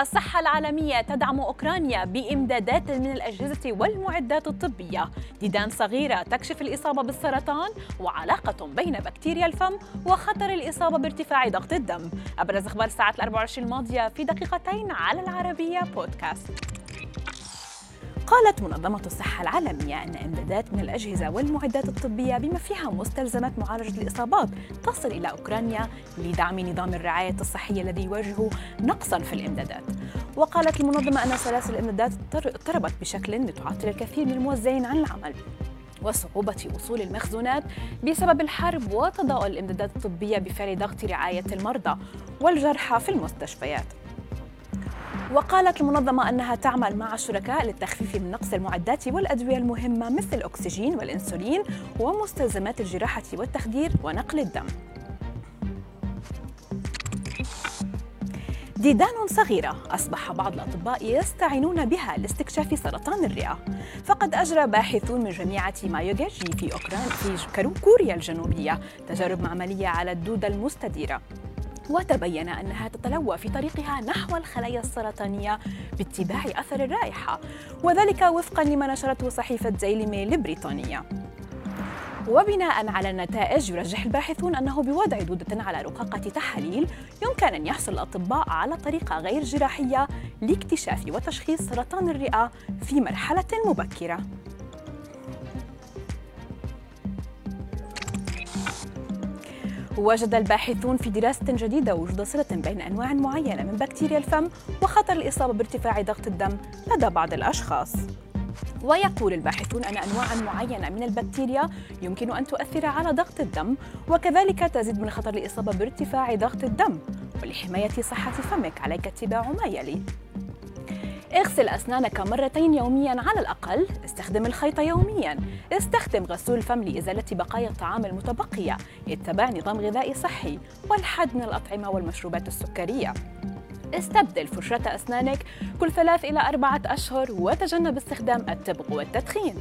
الصحة العالمية تدعم أوكرانيا بإمدادات من الأجهزة والمعدات الطبية. ديدان صغيرة تكشف الإصابة بالسرطان وعلاقة بين بكتيريا الفم وخطر الإصابة بارتفاع ضغط الدم. أبرز أخبار الساعة الأربع والعشرين الماضية في دقيقتين على العربية بودكاست. قالت منظمة الصحة العالمية أن إمدادات من الأجهزة والمعدات الطبية بما فيها مستلزمات معالجة الإصابات تصل إلى أوكرانيا لدعم نظام الرعاية الصحية الذي يواجه نقصا في الإمدادات. وقالت المنظمة أن سلاسل الإمدادات اضطربت بشكل تعطل الكثير من الموزعين عن العمل. وصعوبة وصول المخزونات بسبب الحرب وتضاؤل الإمدادات الطبية بفعل ضغط رعاية المرضى والجرحى في المستشفيات. وقالت المنظمة أنها تعمل مع الشركاء للتخفيف من نقص المعدات والأدوية المهمة مثل الأكسجين والإنسولين ومستلزمات الجراحة والتخدير ونقل الدم. ديدان صغيرة أصبح بعض الأطباء يستعينون بها لاستكشاف سرطان الرئة. فقد أجرى باحثون من جامعة مايوغاجي في أوكران في كوريا الجنوبية تجارب معملية على الدودة المستديرة. وتبين أنها تتلوى في طريقها نحو الخلايا السرطانية باتباع أثر الرائحة وذلك وفقا لما نشرته صحيفة ديلي ميل البريطانية وبناء على النتائج يرجح الباحثون أنه بوضع دودة على رقاقة تحاليل يمكن أن يحصل الأطباء على طريقة غير جراحية لاكتشاف وتشخيص سرطان الرئة في مرحلة مبكرة. وجد الباحثون في دراسة جديدة وجود صلة بين أنواع معينة من بكتيريا الفم وخطر الإصابة بارتفاع ضغط الدم لدى بعض الأشخاص. ويقول الباحثون أن أنواعا معينة من البكتيريا يمكن أن تؤثر على ضغط الدم وكذلك تزيد من خطر الإصابة بارتفاع ضغط الدم ولحماية صحة فمك عليك اتباع ما يلي. اغسل أسنانك مرتين يوميا على الأقل. استخدم الخيط يوميا. استخدم غسول الفم لإزالة بقايا الطعام المتبقية. اتبع نظام غذائي صحي والحد من الأطعمة والمشروبات السكرية. استبدل فرشاة أسنانك كل ثلاث إلى أربعة أشهر وتجنب استخدام التبغ والتدخين.